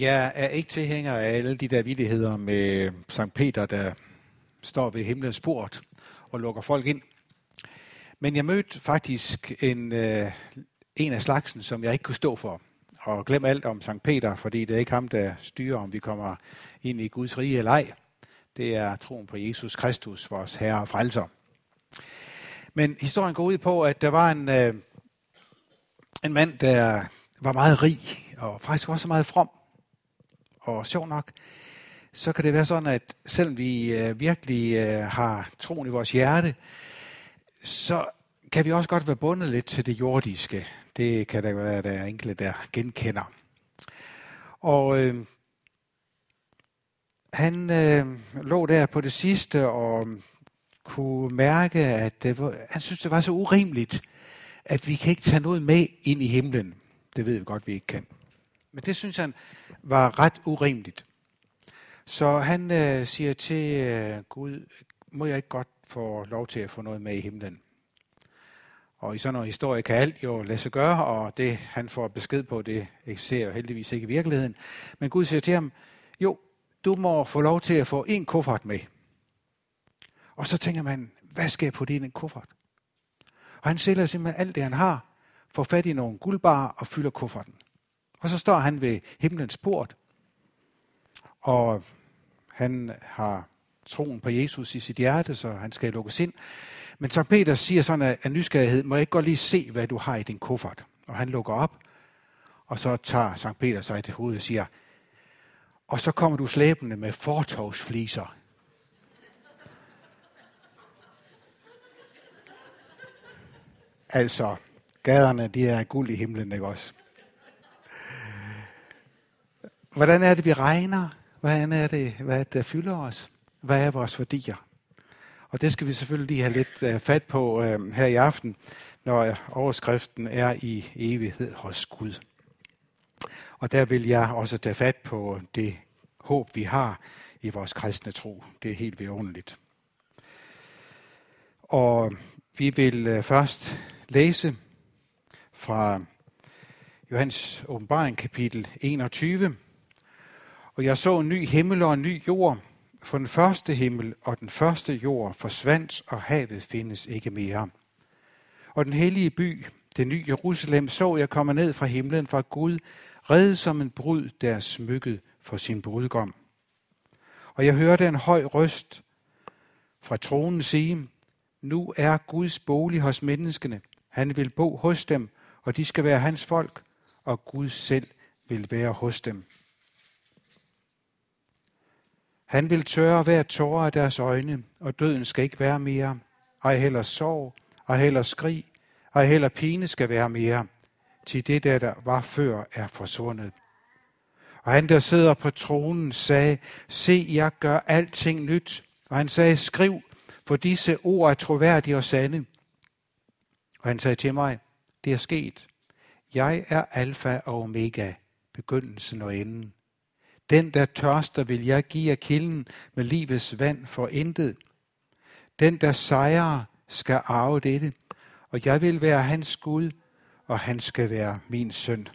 Jeg er ikke tilhænger af alle de der vidigheder med Sankt Peter, der står ved himlens port og lukker folk ind. Men jeg mødte faktisk en, øh, en af slagsen, som jeg ikke kunne stå for. Og glem alt om Sankt Peter, fordi det er ikke ham, der styrer, om vi kommer ind i Guds rige eller ej. Det er troen på Jesus Kristus, vores Herre og Frelser. Men historien går ud på, at der var en, øh, en mand, der var meget rig, og faktisk også meget from. Og sjov nok, så kan det være sådan, at selvom vi øh, virkelig øh, har troen i vores hjerte, så kan vi også godt være bundet lidt til det jordiske. Det kan der være, der er enkelte, der genkender. Og øh, han øh, lå der på det sidste og kunne mærke, at det var, han synes, det var så urimeligt, at vi kan ikke tage noget med ind i himlen. Det ved vi godt, vi ikke kan. Men det synes han var ret urimeligt. Så han øh, siger til øh, Gud, må jeg ikke godt få lov til at få noget med i himlen? Og i sådan en historie kan alt jo lade sig gøre, og det han får besked på, det eksisterer jo heldigvis ikke i virkeligheden. Men Gud siger til ham, jo, du må få lov til at få en kuffert med. Og så tænker man, hvad skal jeg putte i en kuffert? Og han sælger simpelthen alt det, han har, får fat i nogle guldbarer og fylder kufferten. Og så står han ved himlens port, og han har troen på Jesus i sit hjerte, så han skal lukkes ind. Men Sankt Peter siger sådan af, af nysgerrighed, må jeg ikke godt lige se, hvad du har i din kuffert? Og han lukker op, og så tager Sankt Peter sig til hovedet og siger, og så kommer du slæbende med fortovsfliser. altså, gaderne, de er guld i himlen, ikke også? Hvordan er det, vi regner? Hvordan er det, hvad der fylder os? Hvad er vores værdier? Og det skal vi selvfølgelig lige have lidt øh, fat på øh, her i aften, når overskriften er i evighed hos Gud. Og der vil jeg også tage fat på det håb, vi har i vores kristne tro. Det er helt vidunderligt. Og vi vil øh, først læse fra Johannes åbenbaring kapitel 21. Og jeg så en ny himmel og en ny jord, for den første himmel og den første jord forsvandt, og havet findes ikke mere. Og den hellige by, det nye Jerusalem, så jeg komme ned fra himlen fra Gud, reddet som en brud, der er smykket for sin brudgom. Og jeg hørte en høj røst fra tronen sige, nu er Guds bolig hos menneskene. Han vil bo hos dem, og de skal være hans folk, og Gud selv vil være hos dem. Han vil tørre hver tårer af deres øjne, og døden skal ikke være mere. Ej heller sorg, ej heller skrig, ej heller pine skal være mere, til det, der, der var før, er forsvundet. Og han, der sidder på tronen, sagde, se, jeg gør alting nyt. Og han sagde, skriv, for disse ord er troværdige og sande. Og han sagde til mig, det er sket. Jeg er alfa og omega, begyndelsen og enden. Den, der tørster, vil jeg give af kilden med livets vand for intet. Den, der sejrer, skal arve dette, og jeg vil være hans Gud, og han skal være min søn.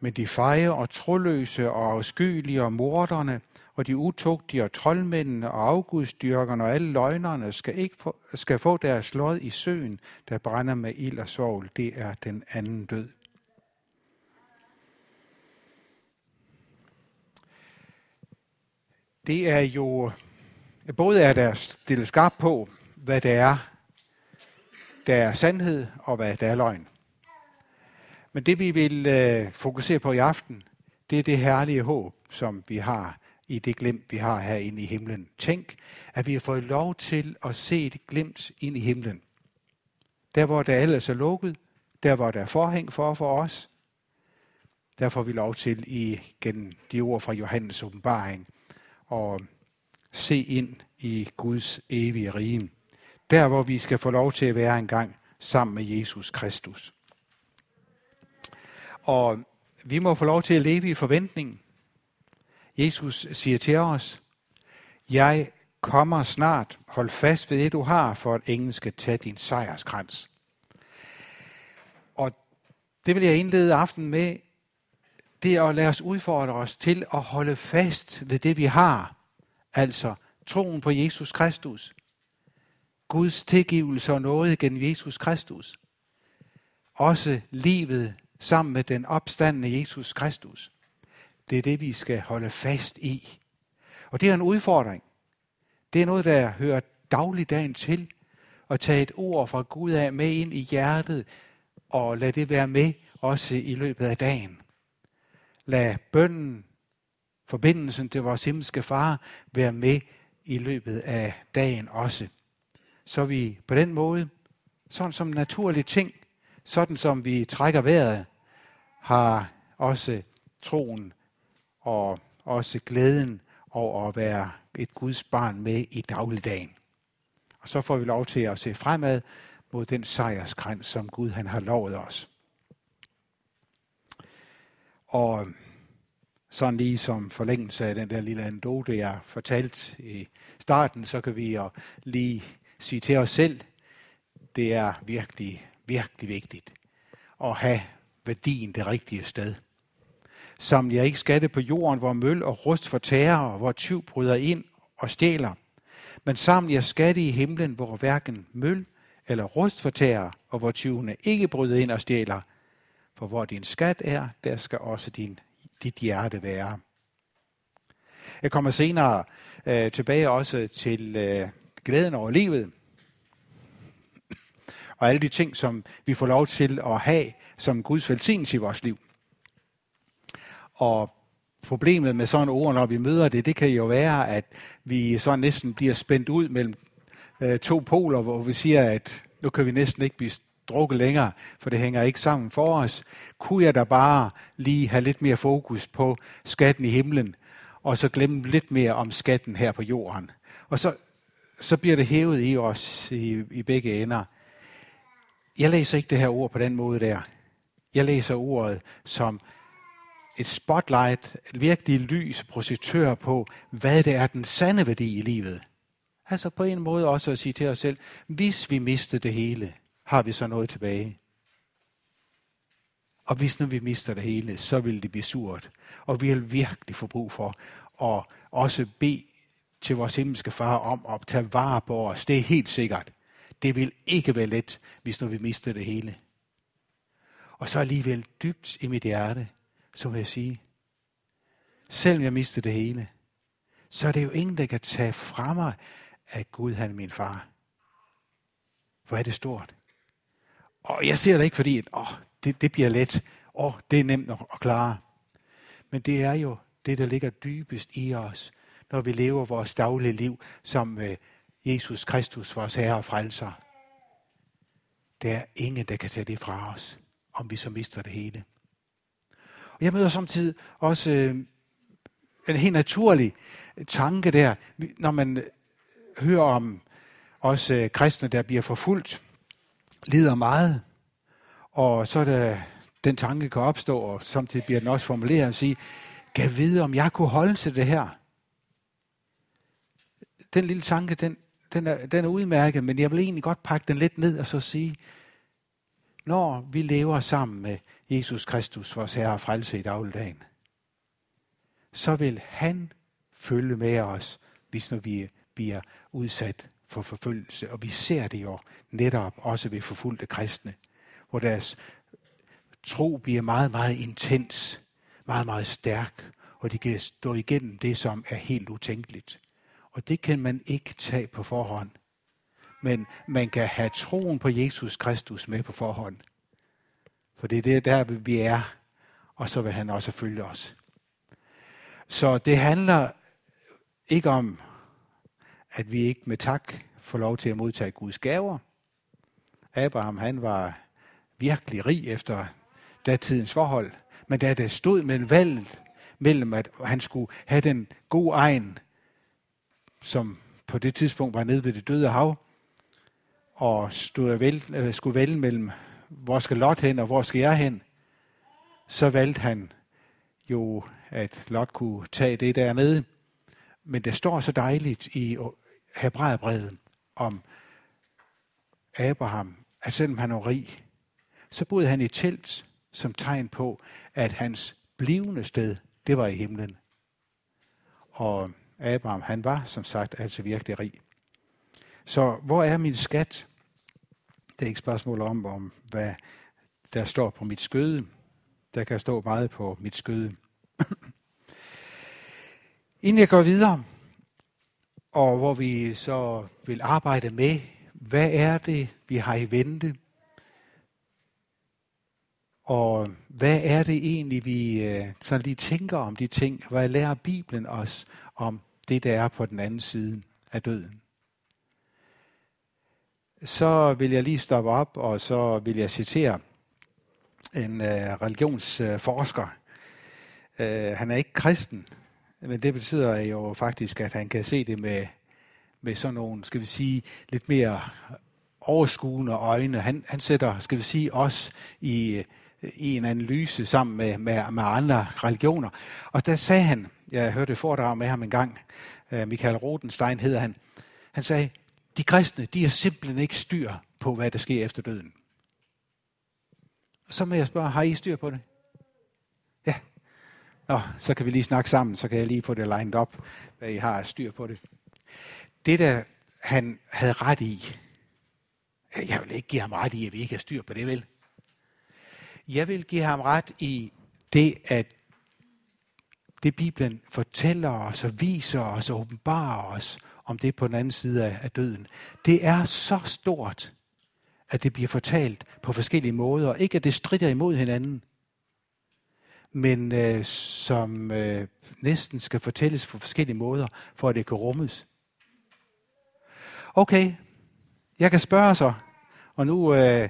Men de feje og troløse og afskyelige og morderne og de utugtige og troldmændene og afgudstyrkerne og alle løgnerne skal, ikke få, skal få deres lod i søen, der brænder med ild og svovl. Det er den anden død. Det er jo, både er der stillet skarp på, hvad det er, der er sandhed, og hvad der er løgn. Men det vi vil øh, fokusere på i aften, det er det herlige håb, som vi har i det glimt, vi har herinde i himlen. Tænk, at vi har fået lov til at se et glimt ind i himlen. Der, hvor der ellers er lukket, der, hvor der er forhæng for for os, der får vi lov til i gennem de ord fra Johannes åbenbaring og se ind i Guds evige rige. Der, hvor vi skal få lov til at være engang sammen med Jesus Kristus. Og vi må få lov til at leve i forventning. Jesus siger til os, jeg kommer snart. Hold fast ved det, du har, for at ingen skal tage din sejrskrans. Og det vil jeg indlede aften med det er at lade os udfordre os til at holde fast ved det, vi har. Altså troen på Jesus Kristus. Guds tilgivelse og noget gennem Jesus Kristus. Også livet sammen med den opstandende Jesus Kristus. Det er det, vi skal holde fast i. Og det er en udfordring. Det er noget, der hører dagligdagen til. At tage et ord fra Gud af med ind i hjertet, og lade det være med også i løbet af dagen. Lad bønden, forbindelsen til vores himmelske far, være med i løbet af dagen også. Så vi på den måde, sådan som naturlige ting, sådan som vi trækker vejret, har også troen og også glæden over at være et Guds barn med i dagligdagen. Og så får vi lov til at se fremad mod den sejrskrans, som Gud han har lovet os. Og sådan lige som forlængelse af den der lille anekdote, jeg fortalte i starten, så kan vi jo lige sige til os selv, det er virkelig, virkelig vigtigt at have værdien det rigtige sted. Som jeg ikke skatte på jorden, hvor møl og rust fortærer, og hvor tyv bryder ind og stjæler. Men sammen jeg skatte i himlen, hvor hverken møl eller rust fortærer, og hvor tyvene ikke bryder ind og stjæler. For hvor din skat er, der skal også din, dit hjerte være. Jeg kommer senere øh, tilbage også til øh, glæden over livet. Og alle de ting, som vi får lov til at have som Guds velsignelse i vores liv. Og problemet med sådan ord, når vi møder det, det kan jo være, at vi så næsten bliver spændt ud mellem øh, to poler, hvor vi siger, at nu kan vi næsten ikke blive drukke længere, for det hænger ikke sammen for os. Kunne jeg da bare lige have lidt mere fokus på skatten i himlen, og så glemme lidt mere om skatten her på jorden. Og så, så bliver det hævet i os i, i begge ender. Jeg læser ikke det her ord på den måde der. Jeg læser ordet som et spotlight, et virkelig lys projektør på, hvad det er den sande værdi i livet. Altså på en måde også at sige til os selv, hvis vi mistede det hele, har vi så noget tilbage. Og hvis nu vi mister det hele, så vil det blive surt. Og vi vil virkelig få brug for at også bede til vores himmelske far om at tage vare på os. Det er helt sikkert. Det vil ikke være let, hvis nu vi mister det hele. Og så alligevel dybt i mit hjerte, så vil jeg sige, selvom jeg mister det hele, så er det jo ingen, der kan tage fra mig, at Gud han er min far. Hvor er det stort. Og jeg ser det ikke, fordi at, åh, det, det bliver let. Åh, det er nemt at klare. Men det er jo det, der ligger dybest i os, når vi lever vores daglige liv som øh, Jesus Kristus, vores Herre og Frelser. Der er ingen, der kan tage det fra os, om vi så mister det hele. Og jeg møder samtidig også øh, en helt naturlig tanke der, når man øh, hører om også øh, kristne, der bliver forfulgt, lider meget, og så er der, den tanke kan opstå, og samtidig bliver den også formuleret og sige, kan vide, om jeg kunne holde til det her? Den lille tanke, den, den, er, den er udmærket, men jeg vil egentlig godt pakke den lidt ned og så sige, når vi lever sammen med Jesus Kristus, vores Herre og Frelse i dagligdagen, så vil han følge med os, hvis når vi bliver udsat for forfølgelse. Og vi ser det jo netop også ved forfulgte kristne, hvor deres tro bliver meget, meget intens, meget, meget stærk, og de kan stå igennem det, som er helt utænkeligt. Og det kan man ikke tage på forhånd. Men man kan have troen på Jesus Kristus med på forhånd. For det er det, der vi er, og så vil han også følge os. Så det handler ikke om, at vi ikke med tak får lov til at modtage Guds gaver. Abraham, han var virkelig rig efter datidens forhold. Men da det stod mellem valget mellem, at han skulle have den gode egen, som på det tidspunkt var nede ved det døde hav, og stod vel, øh, skulle vælge mellem, hvor skal Lot hen, og hvor skal jeg hen, så valgte han jo, at Lot kunne tage det dernede. Men det står så dejligt i Hebræerbrevet om Abraham, at selvom han var rig, så boede han i telt som tegn på, at hans blivende sted, det var i himlen. Og Abraham, han var som sagt altså virkelig rig. Så hvor er min skat? Det er ikke spørgsmål om, om hvad der står på mit skøde. Der kan stå meget på mit skøde. Inden jeg går videre, og hvor vi så vil arbejde med, hvad er det, vi har i vente? Og hvad er det egentlig, vi øh, så lige tænker om de ting? Hvad lærer Bibelen os om det, der er på den anden side af døden? Så vil jeg lige stoppe op, og så vil jeg citere en øh, religionsforsker. Øh, han er ikke kristen, men det betyder jo faktisk, at han kan se det med, med sådan nogle, skal vi sige, lidt mere overskuende øjne. Han, han sætter, skal vi sige, os i, i en analyse sammen med, med, med andre religioner. Og der sagde han, jeg hørte et foredrag med ham en gang, øh, Michael Rodenstein hedder han, han sagde, de kristne, de har simpelthen ikke styr på, hvad der sker efter døden. Og så må jeg spørge, har I styr på det? Ja. Nå, så kan vi lige snakke sammen, så kan jeg lige få det lined op, hvad I har styr på det. Det der han havde ret i, jeg vil ikke give ham ret i, at vi ikke har styr på det, vel? Jeg vil give ham ret i det, at det Bibelen fortæller os og viser os og åbenbarer os om det på den anden side af døden, det er så stort, at det bliver fortalt på forskellige måder. Ikke at det strider imod hinanden, men øh, som øh, næsten skal fortælles på forskellige måder, for at det kan rummes. Okay, jeg kan spørge så, og nu øh,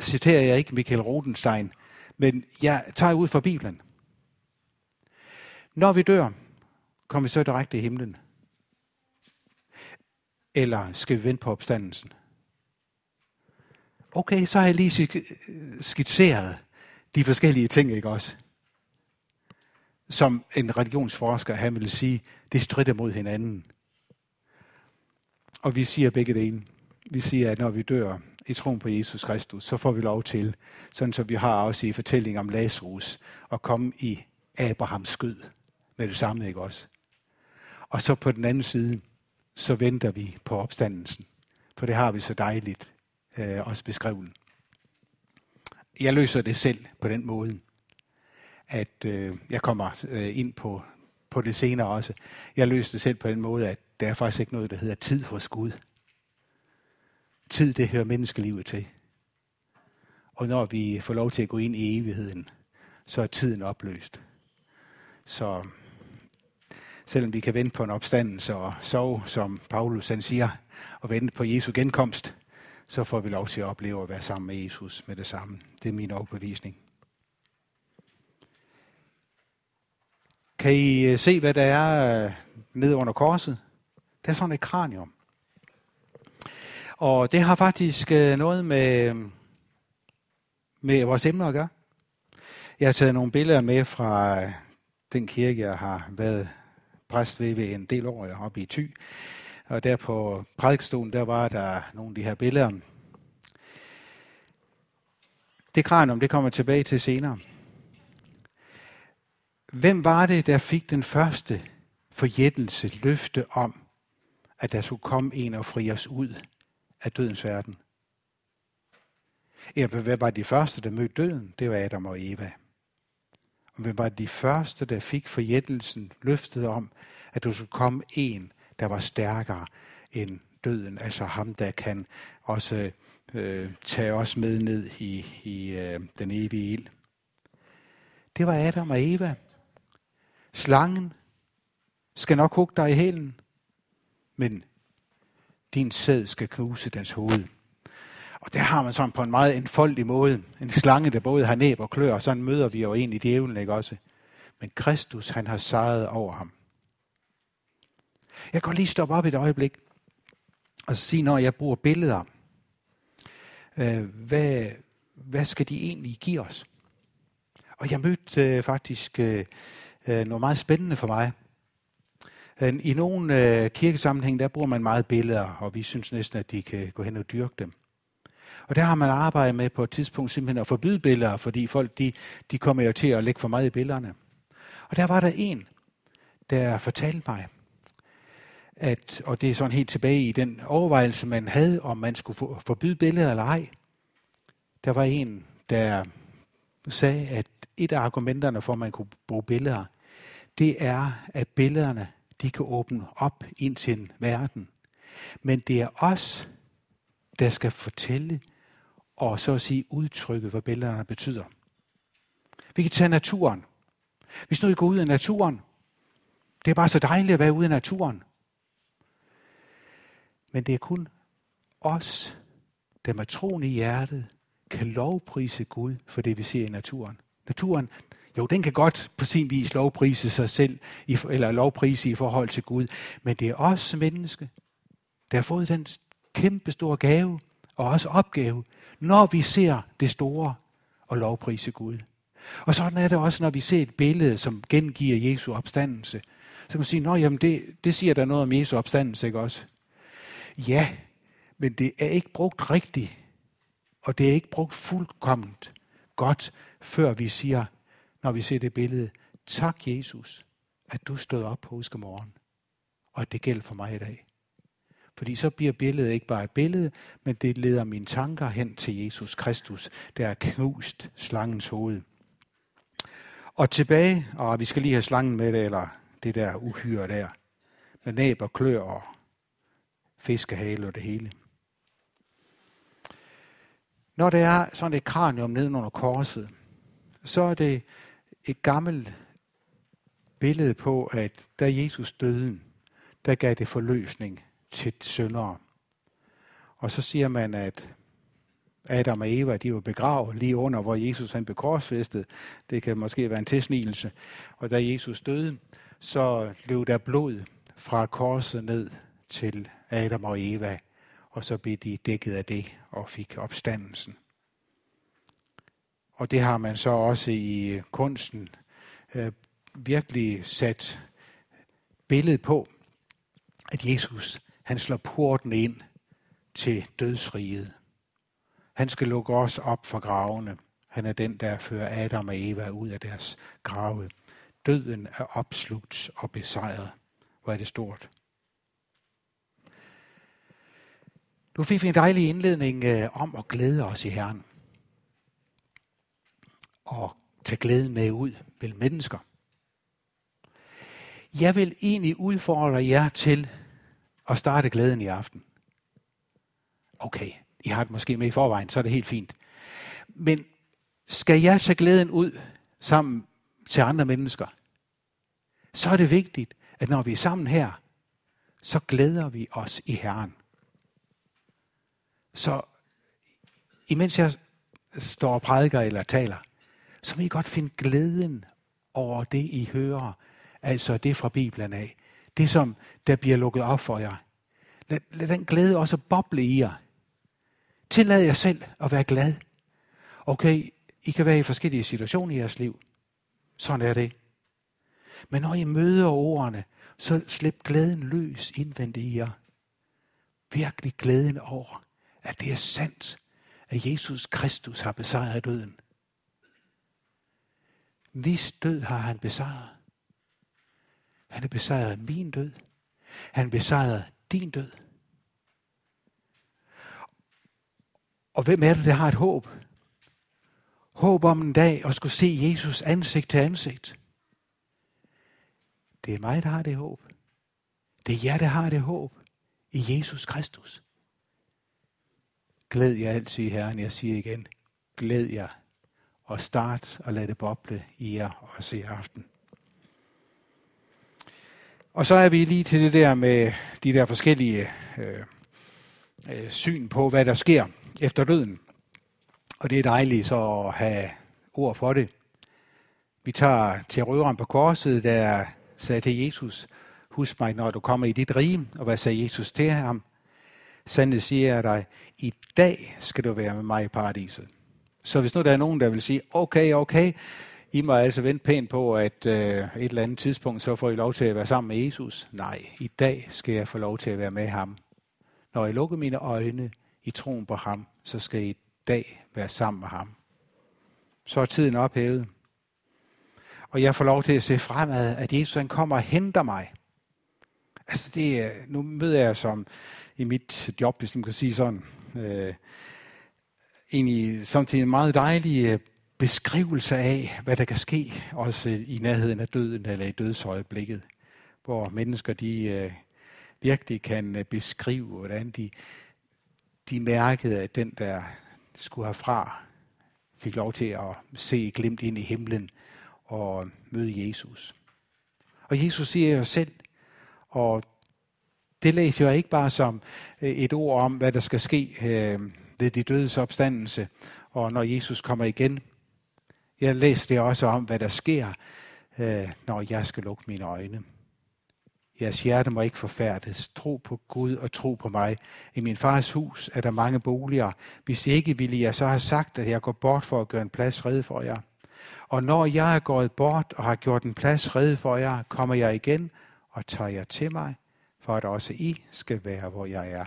citerer jeg ikke Michael Rodenstein, men jeg tager ud fra Bibelen. Når vi dør, kommer vi så direkte i himlen? Eller skal vi vente på opstandelsen? Okay, så har jeg lige skitseret de forskellige ting, ikke også? Som en religionsforsker, han vil sige, det strider mod hinanden. Og vi siger begge dele. Vi siger, at når vi dør i troen på Jesus Kristus, så får vi lov til, sådan som vi har også i fortællingen om Lazarus, at komme i Abrahams skød med det samme, ikke også? Og så på den anden side, så venter vi på opstandelsen. For det har vi så dejligt øh, også beskrevet. Jeg løser det selv på den måde, at øh, jeg kommer øh, ind på, på det senere også. Jeg løste det selv på den måde, at der er faktisk ikke noget, der hedder tid hos Gud. Tid, det hører menneskelivet til. Og når vi får lov til at gå ind i evigheden, så er tiden opløst. Så selvom vi kan vente på en opstandelse og sove, som Paulus han siger, og vente på Jesu genkomst, så får vi lov til at opleve at være sammen med Jesus med det samme. Det er min overbevisning. Kan I øh, se, hvad der er øh, ned nede under korset? Det er sådan et kranium. Og det har faktisk øh, noget med, med vores emner at gøre. Jeg har taget nogle billeder med fra den kirke, jeg har været præst ved ved en del år oppe i Thy. Og der på prædikstolen, der var der nogle af de her billeder. Det kranium, det kommer tilbage til senere. Hvem var det, der fik den første forjættelse, løfte om, at der skulle komme en og fri os ud af dødens verden? Ja, hvad var de første, der mødte døden? Det var Adam og Eva. Og hvem var de første, der fik forjættelsen, løftet om, at der skulle komme en, der var stærkere end døden, altså ham, der kan også øh, tage os med ned i, i øh, den evige ild. Det var Adam og Eva. Slangen skal nok hugge dig i hælen, men din sæd skal knuse dens hoved. Og der har man sådan på en meget enfoldig måde en slange, der både har næb og klør, og sådan møder vi jo egentlig djævlen, ikke også? Men Kristus, han har sejret over ham. Jeg kan lige stoppe op et øjeblik og sige, når jeg bruger billeder, øh, hvad, hvad skal de egentlig give os? Og jeg mødte øh, faktisk øh, øh, noget meget spændende for mig. Øh, I nogle øh, kirkesammenhæng, der bruger man meget billeder, og vi synes næsten, at de kan gå hen og dyrke dem. Og der har man arbejdet med på et tidspunkt simpelthen at forbyde billeder, fordi folk de, de kommer jo til at lægge for meget i billederne. Og der var der en, der fortalte mig, at, og det er sådan helt tilbage i den overvejelse, man havde, om man skulle forbyde billeder eller ej. Der var en, der sagde, at et af argumenterne for, at man kunne bruge billeder, det er, at billederne de kan åbne op ind til en verden. Men det er os, der skal fortælle og så at sige udtrykke, hvad billederne betyder. Vi kan tage naturen. Hvis nu I går ud i naturen, det er bare så dejligt at være ude i naturen. Men det er kun os, der med troen i hjertet kan lovprise Gud for det, vi ser i naturen. Naturen, jo, den kan godt på sin vis lovprise sig selv, eller lovprise i forhold til Gud, men det er os menneske, der har fået den kæmpe store gave, og også opgave, når vi ser det store og lovprise Gud. Og sådan er det også, når vi ser et billede, som gengiver Jesu opstandelse. Så kan man sige, at det, det siger der noget om Jesu opstandelse, ikke også? Ja, men det er ikke brugt rigtigt, og det er ikke brugt fuldkomment godt, før vi siger, når vi ser det billede, tak Jesus, at du stod op på morgen, og at det gælder for mig i dag. Fordi så bliver billedet ikke bare et billede, men det leder mine tanker hen til Jesus Kristus, der er knust slangens hoved. Og tilbage, og vi skal lige have slangen med det, eller det der uhyre der, med næb og klør og fiskehale og det hele. Når der er sådan et kranium nede under korset, så er det et gammelt billede på, at da Jesus døde, der gav det forløsning til syndere. Og så siger man, at Adam og Eva, de var begravet lige under, hvor Jesus han blev korsfæstet. Det kan måske være en tilsnigelse. Og da Jesus døde, så løb der blod fra korset ned til Adam og Eva, og så blev de dækket af det og fik opstandelsen. Og det har man så også i øh, kunsten øh, virkelig sat billedet på, at Jesus han slår porten ind til dødsriget. Han skal lukke os op for gravene. Han er den, der fører Adam og Eva ud af deres grave. Døden er opslugt og besejret. Hvor er det stort. Nu fik vi en dejlig indledning øh, om at glæde os i Herren. Og tage glæden med ud mellem mennesker. Jeg vil egentlig udfordre jer til at starte glæden i aften. Okay, I har det måske med i forvejen, så er det helt fint. Men skal jeg tage glæden ud sammen til andre mennesker, så er det vigtigt, at når vi er sammen her, så glæder vi os i Herren. Så imens jeg står og prædiker eller taler, så må I godt finde glæden over det, I hører. Altså det fra Bibelen af. Det, som der bliver lukket op for jer. Lad, lad den glæde også boble i jer. Tillad jer selv at være glad. Okay, I kan være i forskellige situationer i jeres liv. Sådan er det. Men når I møder ordene, så slip glæden løs indvendigt i jer. Virkelig glæden over, at det er sandt, at Jesus Kristus har besejret døden. Hvis død har han besejret. Han har besejret min død. Han besejrer din død. Og hvem er det, der har et håb? Håb om en dag at skulle se Jesus ansigt til ansigt. Det er mig, der har det håb. Det er jer, der har det håb i Jesus Kristus. Glæd jer altid, Herren. Jeg siger igen, glæd jer og start og lad det boble i jer også i aften. Og så er vi lige til det der med de der forskellige øh, øh, syn på, hvad der sker efter døden. Og det er dejligt så at have ord for det. Vi tager til røveren på korset, der sagde til Jesus, husk mig, når du kommer i dit rige. Og hvad sagde Jesus til ham? Sandelig siger jeg dig, i dag skal du være med mig i paradiset. Så hvis nu der er nogen, der vil sige, okay, okay, I må altså vente pænt på, at øh, et eller andet tidspunkt, så får I lov til at være sammen med Jesus. Nej, i dag skal jeg få lov til at være med ham. Når jeg lukker mine øjne i troen på ham, så skal I i dag være sammen med ham. Så er tiden ophævet. Og jeg får lov til at se fremad, at Jesus han kommer og henter mig. Altså det, nu møder jeg som i mit job, hvis man kan sige sådan, øh, egentlig samtidig en meget dejlig øh, beskrivelse af, hvad der kan ske, også i nærheden af døden eller i dødsøjeblikket, hvor mennesker de øh, virkelig kan øh, beskrive, hvordan de, de mærkede, at den, der skulle herfra, fik lov til at se glimt ind i himlen og møde Jesus. Og Jesus siger jo selv, og det læser jeg ikke bare som øh, et ord om, hvad der skal ske øh, ved de dødes opstandelse, og når Jesus kommer igen. Jeg læser det også om, hvad der sker, øh, når jeg skal lukke mine øjne. Jeres hjerte må ikke forfærdes. Tro på Gud og tro på mig. I min fars hus er der mange boliger. Hvis ikke ville jeg så have sagt, at jeg går bort for at gøre en plads red for jer. Og når jeg er gået bort og har gjort en plads red for jer, kommer jeg igen og tager jer til mig, for at også I skal være, hvor jeg er.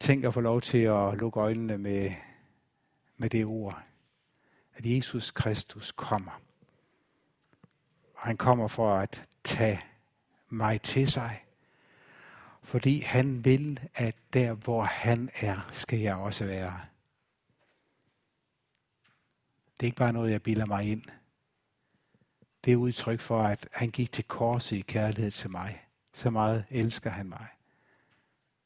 Tænk at få lov til at lukke øjnene med, med det ord, at Jesus Kristus kommer. Og han kommer for at tage mig til sig, fordi han vil, at der hvor han er, skal jeg også være. Det er ikke bare noget, jeg bilder mig ind. Det er udtryk for, at han gik til korset i kærlighed til mig. Så meget elsker han mig.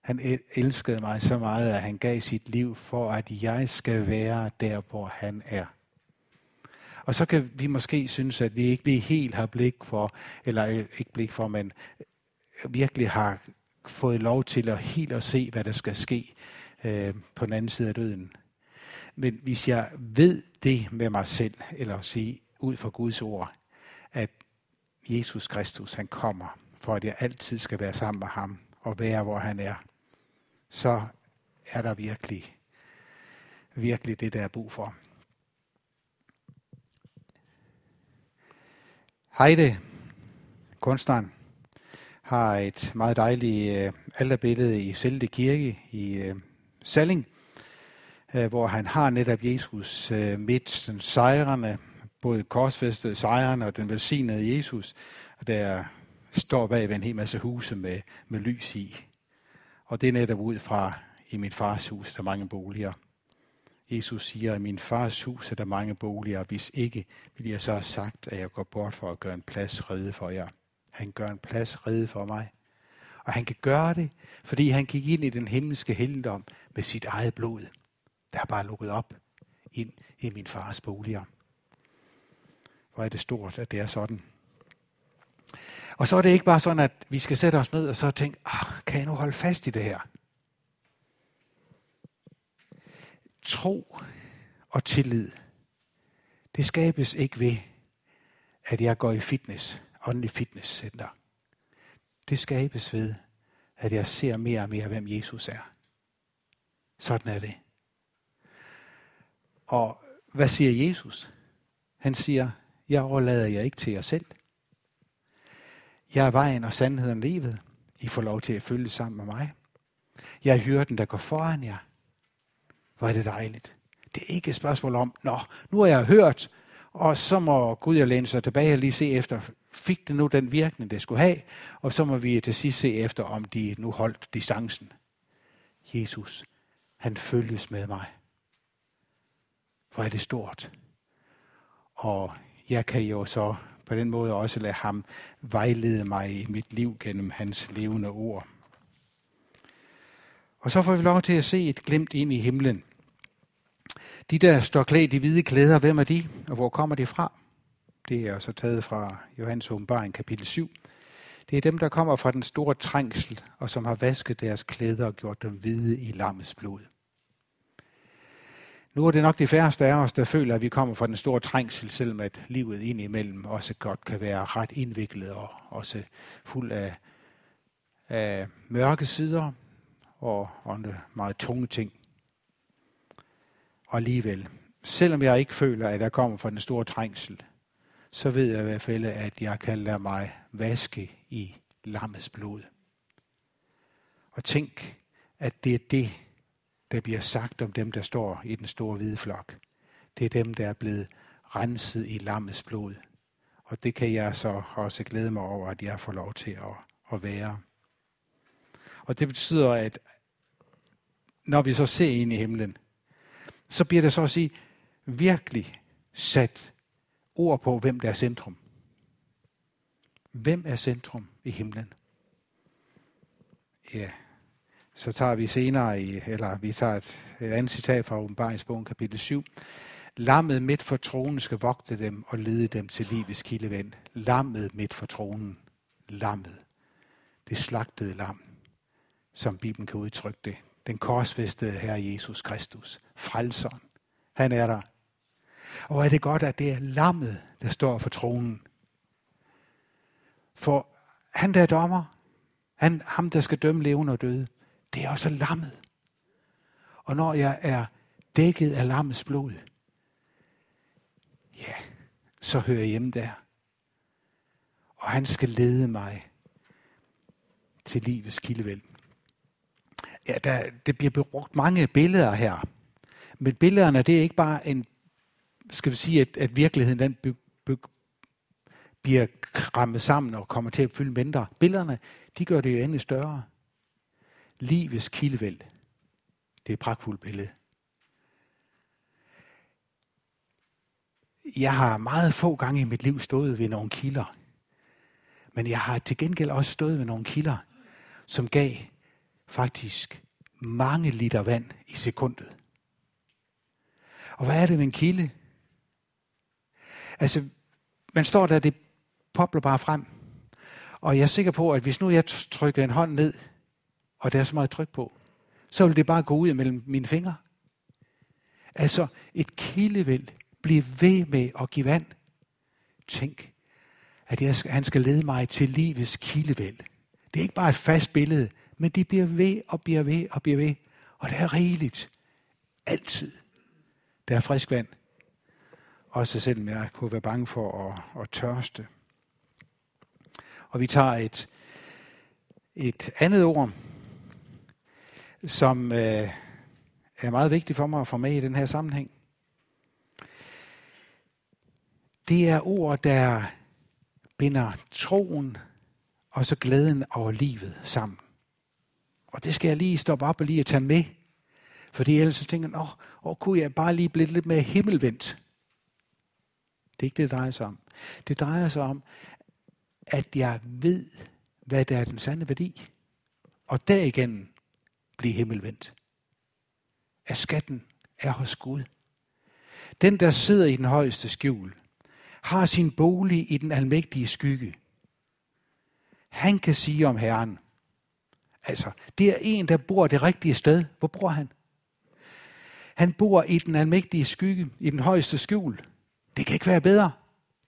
Han elskede mig så meget, at han gav sit liv for, at jeg skal være der, hvor han er. Og så kan vi måske synes, at vi ikke lige helt har blik for, eller øh, ikke blik for, men øh, virkelig har fået lov til at helt at se, hvad der skal ske øh, på den anden side af døden. Men hvis jeg ved det med mig selv, eller at sige ud fra Guds ord, at Jesus Kristus han kommer, for at jeg altid skal være sammen med ham og være, hvor han er, så er der virkelig, virkelig det, der er brug for. Heide, kunstneren, har et meget dejligt øh, alterbillede i Selde Kirke i øh, Salling, øh, hvor han har netop Jesus øh, midt den sejrende, både korsfæstede sejrende og den velsignede Jesus, der står bag ved en hel masse huse med, med lys i. Og det er netop ud fra, i mit fars hus, der er mange boliger. Jesus siger, at i min fars hus er der mange boliger, hvis ikke vil jeg så have sagt, at jeg går bort for at gøre en plads rede for jer. Han gør en plads rede for mig. Og han kan gøre det, fordi han gik ind i den himmelske helligdom med sit eget blod. Der er bare lukket op ind i min fars boliger. Hvor er det stort, at det er sådan. Og så er det ikke bare sådan, at vi skal sætte os ned og så tænke, ah, kan jeg nu holde fast i det her? Tro og tillid, det skabes ikke ved, at jeg går i fitness, åndelig fitnesscenter. Det skabes ved, at jeg ser mere og mere, hvem Jesus er. Sådan er det. Og hvad siger Jesus? Han siger, jeg overlader jer ikke til jer selv. Jeg er vejen og sandheden og livet. I får lov til at følge sammen med mig. Jeg er hyrden, der går foran jer. Hvor er det dejligt. Det er ikke et spørgsmål om, nå, nu har jeg hørt, og så må Gud jeg læne sig tilbage og lige se efter, fik det nu den virkning, det skulle have, og så må vi til sidst se efter, om de nu holdt distancen. Jesus, han følges med mig. Hvor er det stort. Og jeg kan jo så på den måde også lade ham vejlede mig i mit liv gennem hans levende ord. Og så får vi lov til at se et glimt ind i himlen. De der står klædt i hvide klæder, hvem er de, og hvor kommer de fra? Det er så taget fra Johannes åbenbaring kapitel 7. Det er dem, der kommer fra den store trængsel, og som har vasket deres klæder og gjort dem hvide i lammets blod. Nu er det nok de færreste af os, der føler, at vi kommer fra den store trængsel, selvom at livet indimellem også godt kan være ret indviklet og også fuld af, af mørke sider og andre meget tunge ting. Og alligevel, selvom jeg ikke føler, at jeg kommer fra den store trængsel, så ved jeg i hvert fald, at jeg kan lade mig vaske i lammets blod. Og tænk, at det er det, der bliver sagt om dem, der står i den store hvide flok. Det er dem, der er blevet renset i lammets blod. Og det kan jeg så også glæde mig over, at jeg får lov til at, at være. Og det betyder, at når vi så ser ind i himlen, så bliver det så at sige virkelig sat ord på, hvem der er centrum. Hvem er centrum i himlen? Ja, så tager vi senere, i, eller vi tager et, et andet citat fra åbenbaringsbogen kapitel 7. Lammet midt for tronen skal vogte dem og lede dem til livets kildevand. Lammet midt for tronen. Lammet. Det slagtede lam, som Bibelen kan udtrykke det. Den korsfæstede Herre Jesus Kristus. Frelseren. Han er der. Og er det godt, at det er lammet, der står for tronen. For han der er dommer, han, ham der skal dømme levende og døde, det er også lammet. Og når jeg er dækket af lammets blod, ja, så hører jeg hjemme der. Og han skal lede mig til livets kildevæld. Ja, der, det bliver brugt mange billeder her. Men billederne, det er ikke bare en, skal vi sige, at, at virkeligheden den be, be, bliver krammet sammen og kommer til at fylde mindre. Billederne, de gør det jo endnu større. Livets kildevæld. Det er et pragtfuldt billede. Jeg har meget få gange i mit liv stået ved nogle kilder. Men jeg har til gengæld også stået ved nogle kilder, som gav faktisk mange liter vand i sekundet. Og hvad er det med en kilde? Altså, man står der, det popler bare frem. Og jeg er sikker på, at hvis nu jeg trykker en hånd ned, og der er så meget tryk på, så vil det bare gå ud mellem mine fingre. Altså, et kildevæld bliver ved med at give vand. Tænk, at jeg skal, han skal lede mig til livets kildevæld. Det er ikke bare et fast billede, men det bliver ved og bliver ved og bliver ved. Og det er rigeligt. Altid. Der er frisk vand. Også selvom jeg kunne være bange for at, at tørste. Og vi tager et, et andet ord, som øh, er meget vigtigt for mig at få med i den her sammenhæng. Det er ord, der binder troen og så glæden over livet sammen. Og det skal jeg lige stoppe op og lige tage med. Fordi ellers så tænker jeg, åh, åh, kunne jeg bare lige blive lidt mere himmelvendt. Det er ikke det, det drejer sig om. Det drejer sig om, at jeg ved, hvad der er den sande værdi. Og derigennem blive himmelvendt. At skatten er hos Gud. Den, der sidder i den højeste skjul, har sin bolig i den almægtige skygge. Han kan sige om Herren, altså, det er en, der bor det rigtige sted. Hvor bor han? Han bor i den almægtige skygge, i den højeste skjul. Det kan ikke være bedre.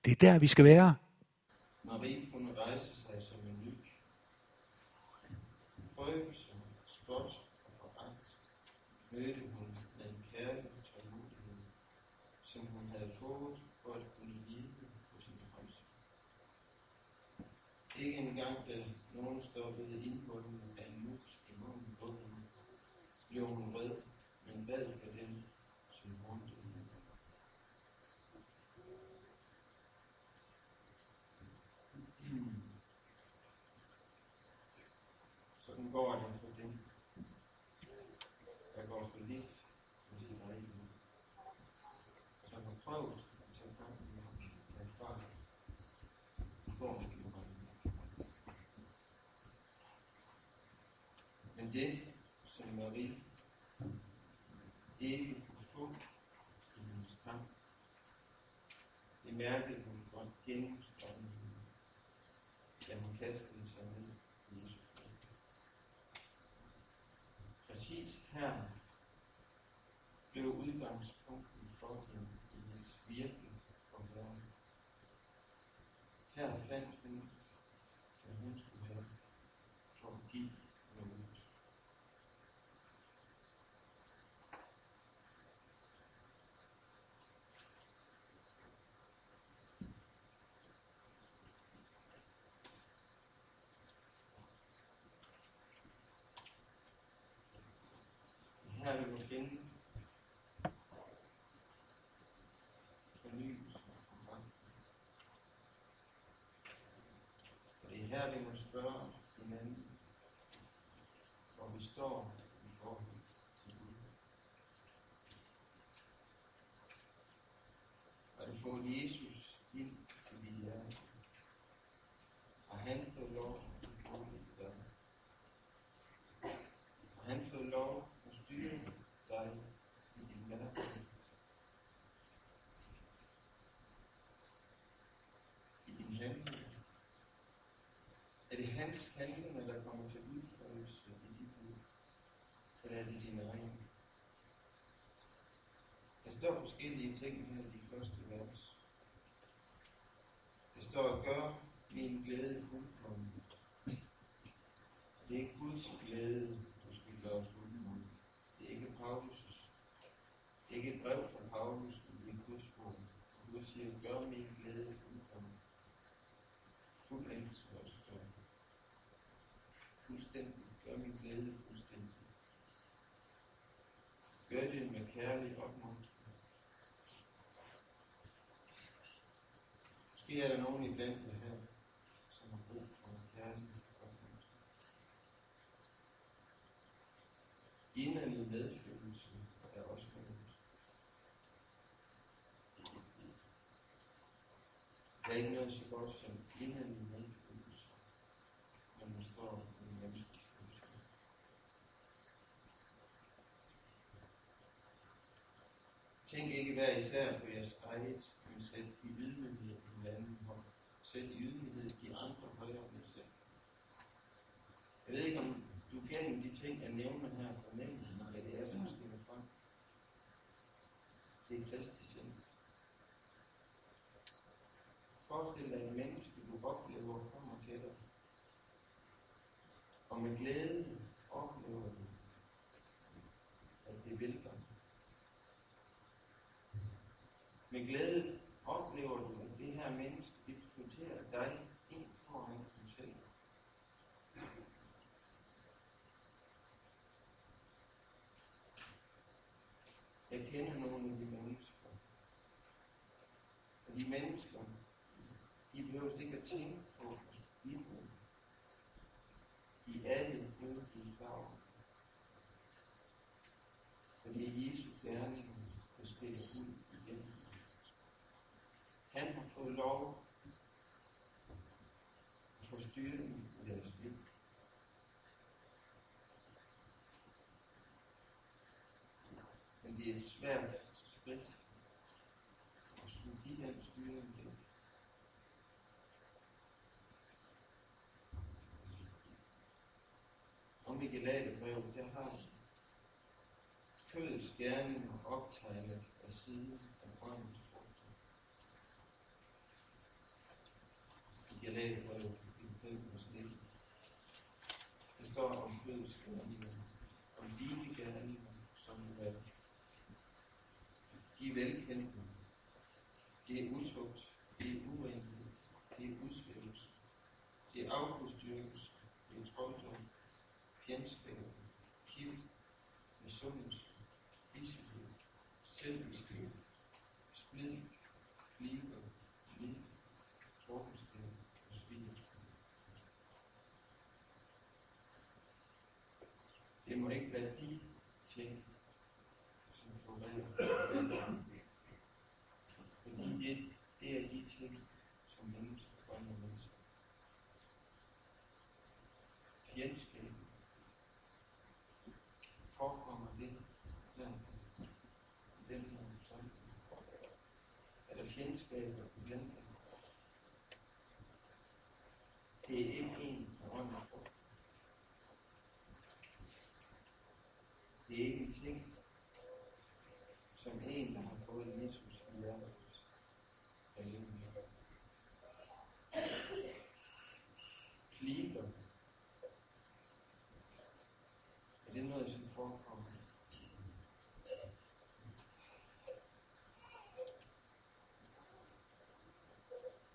Det er der, vi skal være. Marie kunne rejse sig som en ny. Prøvelse, spot og foragt mødte hun med en kærlig tålmodighed, som hun havde fået for at kunne lide på sin frelse. Ikke engang da nogen stoppede indholdet af en mus i munden på hende, blev hun vred, men bad for dem, som håndte hende. Sådan går det for dem, der går for lidt for sin egen som har prøvet at tage kampen med ham, men far i går i regnen. Men det, som Marie ikke kunne få i hendes kamp, det mærkede hun fra gennemstrømningen, da hun kastede sig ned i Jesu Præcis her blev udgangspunktet for hende i hendes virke for Herren. Her fandt hun, hvad hun skulle have for at give noget. Her finde fornyelse og kraft. Og det er her, vi må spørge hinanden, hvor vi står i forhold til Gud. Har du fået Jesus ind i dit hjerte? Har han fået lov at bo i dig? Har han fået lov at styre dig i din hverdag? I din handling? Er det hans handlinger, der kommer til udførelse i dit liv? Eller er det dine egne? Der står forskellige ting her i de første vers. Der står, gør min glæde fuldkommen. Det er ikke Guds glæde, du skal gøre fuldkommen. Det er ikke Paulus' Det er ikke et brev fra Paulus, men det er Guds ord. Gud siger, gør min glæde fuldkommen. Fuldendt, står der står. Fuldstændig. Gør min glæde fuldstændig. Gør det med kærlig opmuntring. Måske er der nogen i blandt jer her, som har brug for en kærlig opmuntring. Inderlig medfølelse er også noget. Der er ikke noget så godt som inderlig medfølelse, når man står i en menneskelig situation. Tænk ikke hver især på jeres eget, men sæt i ydmyghed i hinanden hånd. Sæt i ydmyghed de andre højere end jer selv. Jeg ved ikke, om du gennem de ting, jeg nævner her, fornemmer, hvad det er, som skinner frem. Det er Kristi sind. Forestil dig en menneske, du oplever, kommer til dig. Og med glæde oplever du, at det vil dig. Med glæde oplever du, at det her menneske, det prioriterer dig ind foran dig selv. Jeg kender nogle af de mennesker. Og de mennesker, de behøver ikke at tænke på at skulle. De alle mulige farver. For det er Jesu gerning, der skiller ud igen. Han har fået lov at få styringen i deres liv. Men det er et svært skridt at skulle give den styring til. Om brev, jeg har kødets gerninger optegnet af siden af åndens frugt. I Galaterbrevet, i 5 vers 19. Der står om kødets gerninger, om dine gerninger, som er de er velkendte. Det er utugt. James der fjendskaber blandt dem? Det er ikke en af åndens frugt. Det er ikke en ting, som en, der har fået Jesus i hjertet. Halleluja. Kliber. Er det noget, som forekommer?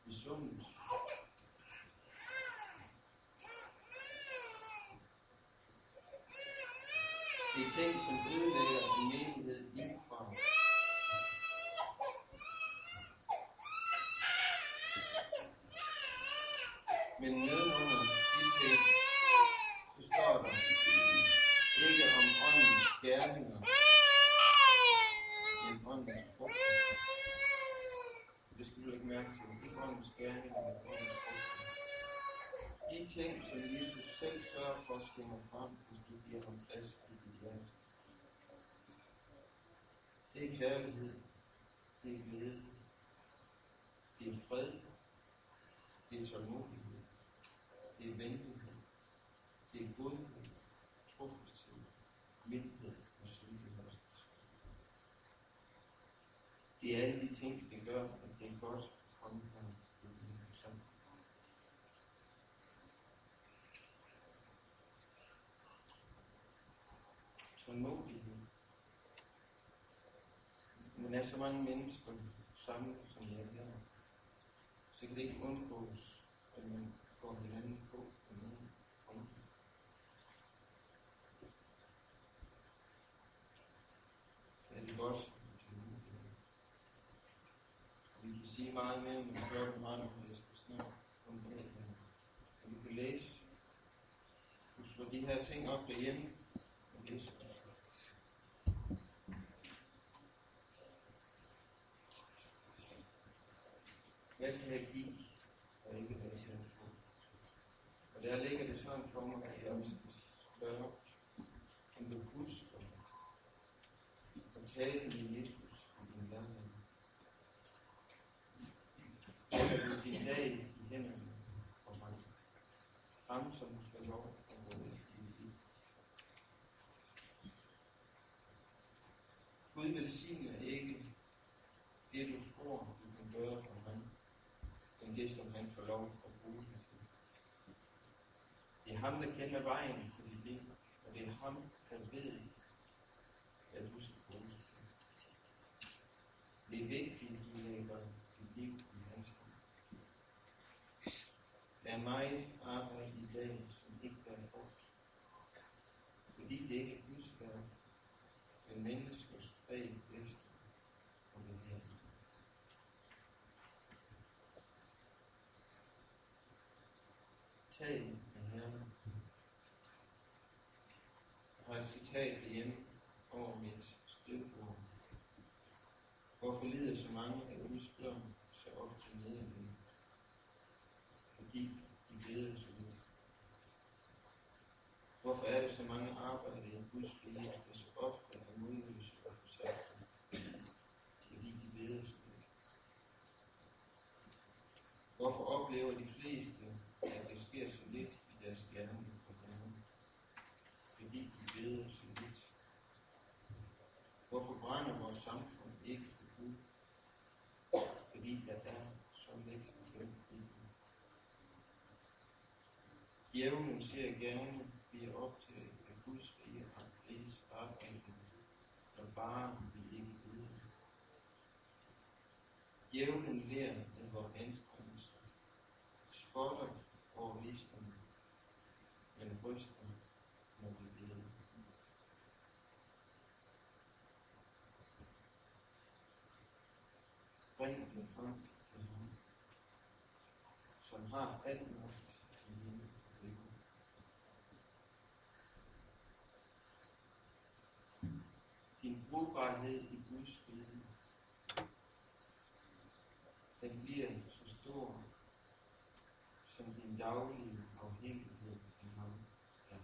Misundelse. Det er ting, som ødelægger en menighed indfra. Men nedenunder de ting, så står der ikke om åndens gerninger, men åndens frugter. Det skal du ikke mærke til. Ikke åndens gerninger, men åndens frugter. De ting, som Jesus selv sørger for, skinner frem, hvis du giver ham plads i dit hjerte. Det er kærlighed. din glæde. din fred. din tålmodighed. din venlighed. din godhed, trofasthed, mildhed og synlighed. Det er alle de ting, der gør, at det er godt at komme her i den forsamling. Tålmodighed. Men er så mange mennesker samlet, som jeg er her, så kan det ikke undgås, at man går hinanden på på nogen punkter. Så er det godt med tålmodighed. Og Vi kan sige meget mere, men klokken render, og jeg skal snakke om det. her. Og vi kan læse. Du slår de her ting op derhjemme og læser. dem. Hvad kan jeg give, og ikke hvad jeg kan få? Og der ligger det sådan for mig, at jeg også spørge, om du husker at tale med Jesus i din hverdag. Lægger du din dag i hænderne på ham. Ham, som skal lov at gå i dit liv. Gud velsigner ikke det, du tror, du kan gøre for ham, men det, som han får lov at bruge dig til. Det er ham, der kender vejen til dit liv, og det er ham, der ved, at du skal bruges til. Det er vigtigt, at du lægger dit liv i hans hånd. Der er meget arbejde i dag, som ikke er hårdt. fordi det ikke er Guds værk, men menneskers fag efter og det her. Tal med Herren. Jeg har citat over mit skrivebord. Hvorfor lider så mange af Guds børn så ofte nederlag? Fordi de glæder så lidt. Hvorfor er der så mange arbejder i Guds rige, der så ofte er modløse og forsagte? Fordi de glæder så lidt. Hvorfor oplever de fleste, at der sker så lidt i deres gerning for Herren? Fordi de beder så lidt. Hvorfor brænder vores samfund ikke for Gud? Fordi der er så lidt bøn i den. Djævlen ser gerne, blive optaget af Guds rige og riges arbejde, og bare vi ikke beder. Djævlen lærer af vores anstrengelser, spotter over visdom, men ryster, når vi beder. Bring det frem til ham, som har alt magt i himmel og jord. Din brugbarhed i Guds rige, den bliver så stor, som din daglige afhængighed af ham er.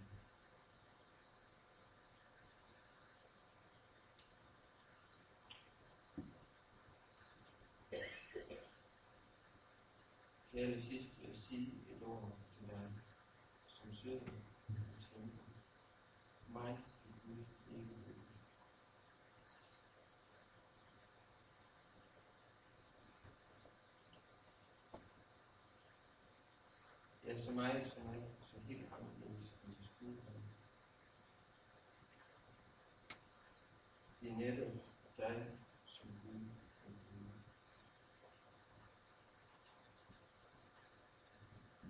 Kære sidst vil jeg sige et ord til dig, som søger og tænker. Mig i Gud ikke ved. Ja, så mig, så mig, så helt anderledes end det skulle være. Det er netop dig, som Gud kan bruge.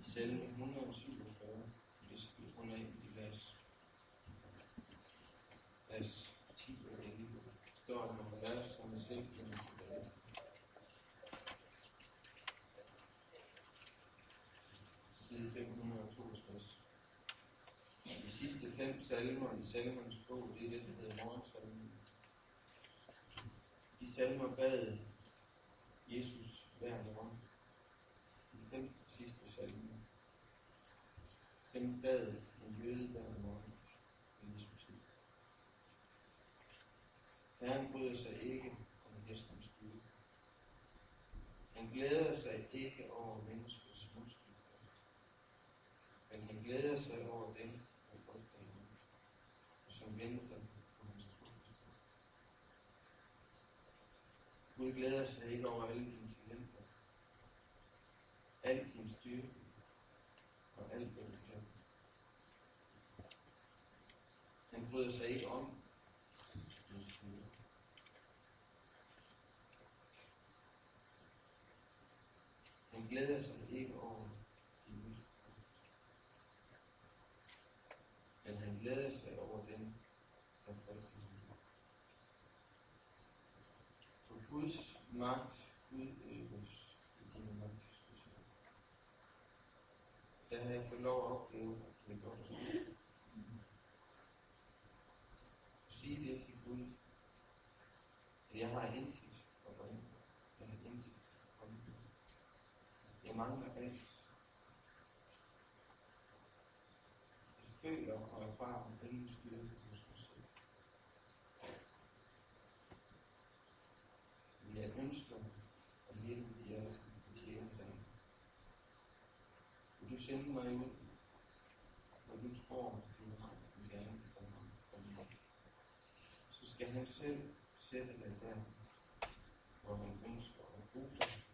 I salme 147, det skal vi runde af i vers, der vers 10 og 11, står der nogle vers, som er selvkendende tilbage. Side 562. De sidste fem salmer i salmernes bog, det er det, der hedder morgensalmen. De salmer bad Jesus hver morgen. De fem sidste salmer. Dem bad en jøde hver morgen i Jesu tid. Herren bryder sig ikke om hestens styrke. Han glæder sig ikke over menneskets muskler, men han glæder sig over dem, der frygter ham, og som venter på hans trofasthed. Gud glæder sig ikke over alle dine talenter, al din styrke og alt, hvad du kan. Han bryder sig ikke om. Han glæder sig ikke over din muskler, men han glæder sig over den, der frygter ham. For Guds magt udøves i dine magtdiskussioner. Der har jeg fået lov at opleve, at det er godt at stå. Sige det til Gud, at jeg har intet at bringe. Jeg har intet at bringe. Jeg mangler alt. Jeg føler og erfarer ingen styrke hos mig selv. Men jeg ønsker at hjælpe jer at tjene dig. Vil du sende mig ud, hvor du tror, du har en gerne for mig, for mig. Så skal han selv sætte dig der, hvor han ønsker at bruge dig.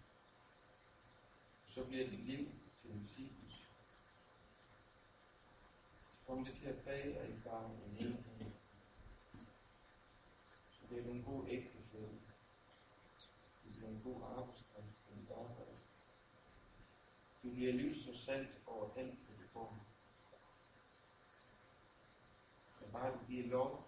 Så bliver dit liv til en velsignelse. Så kommer det til at præge dig ikke bare en enhed. Så bliver du en god ægtefælle. Du bliver en god arbejdskraft på dit arbejde. Du bliver lys og salt over alt, hvad du går. Og bare du giver lov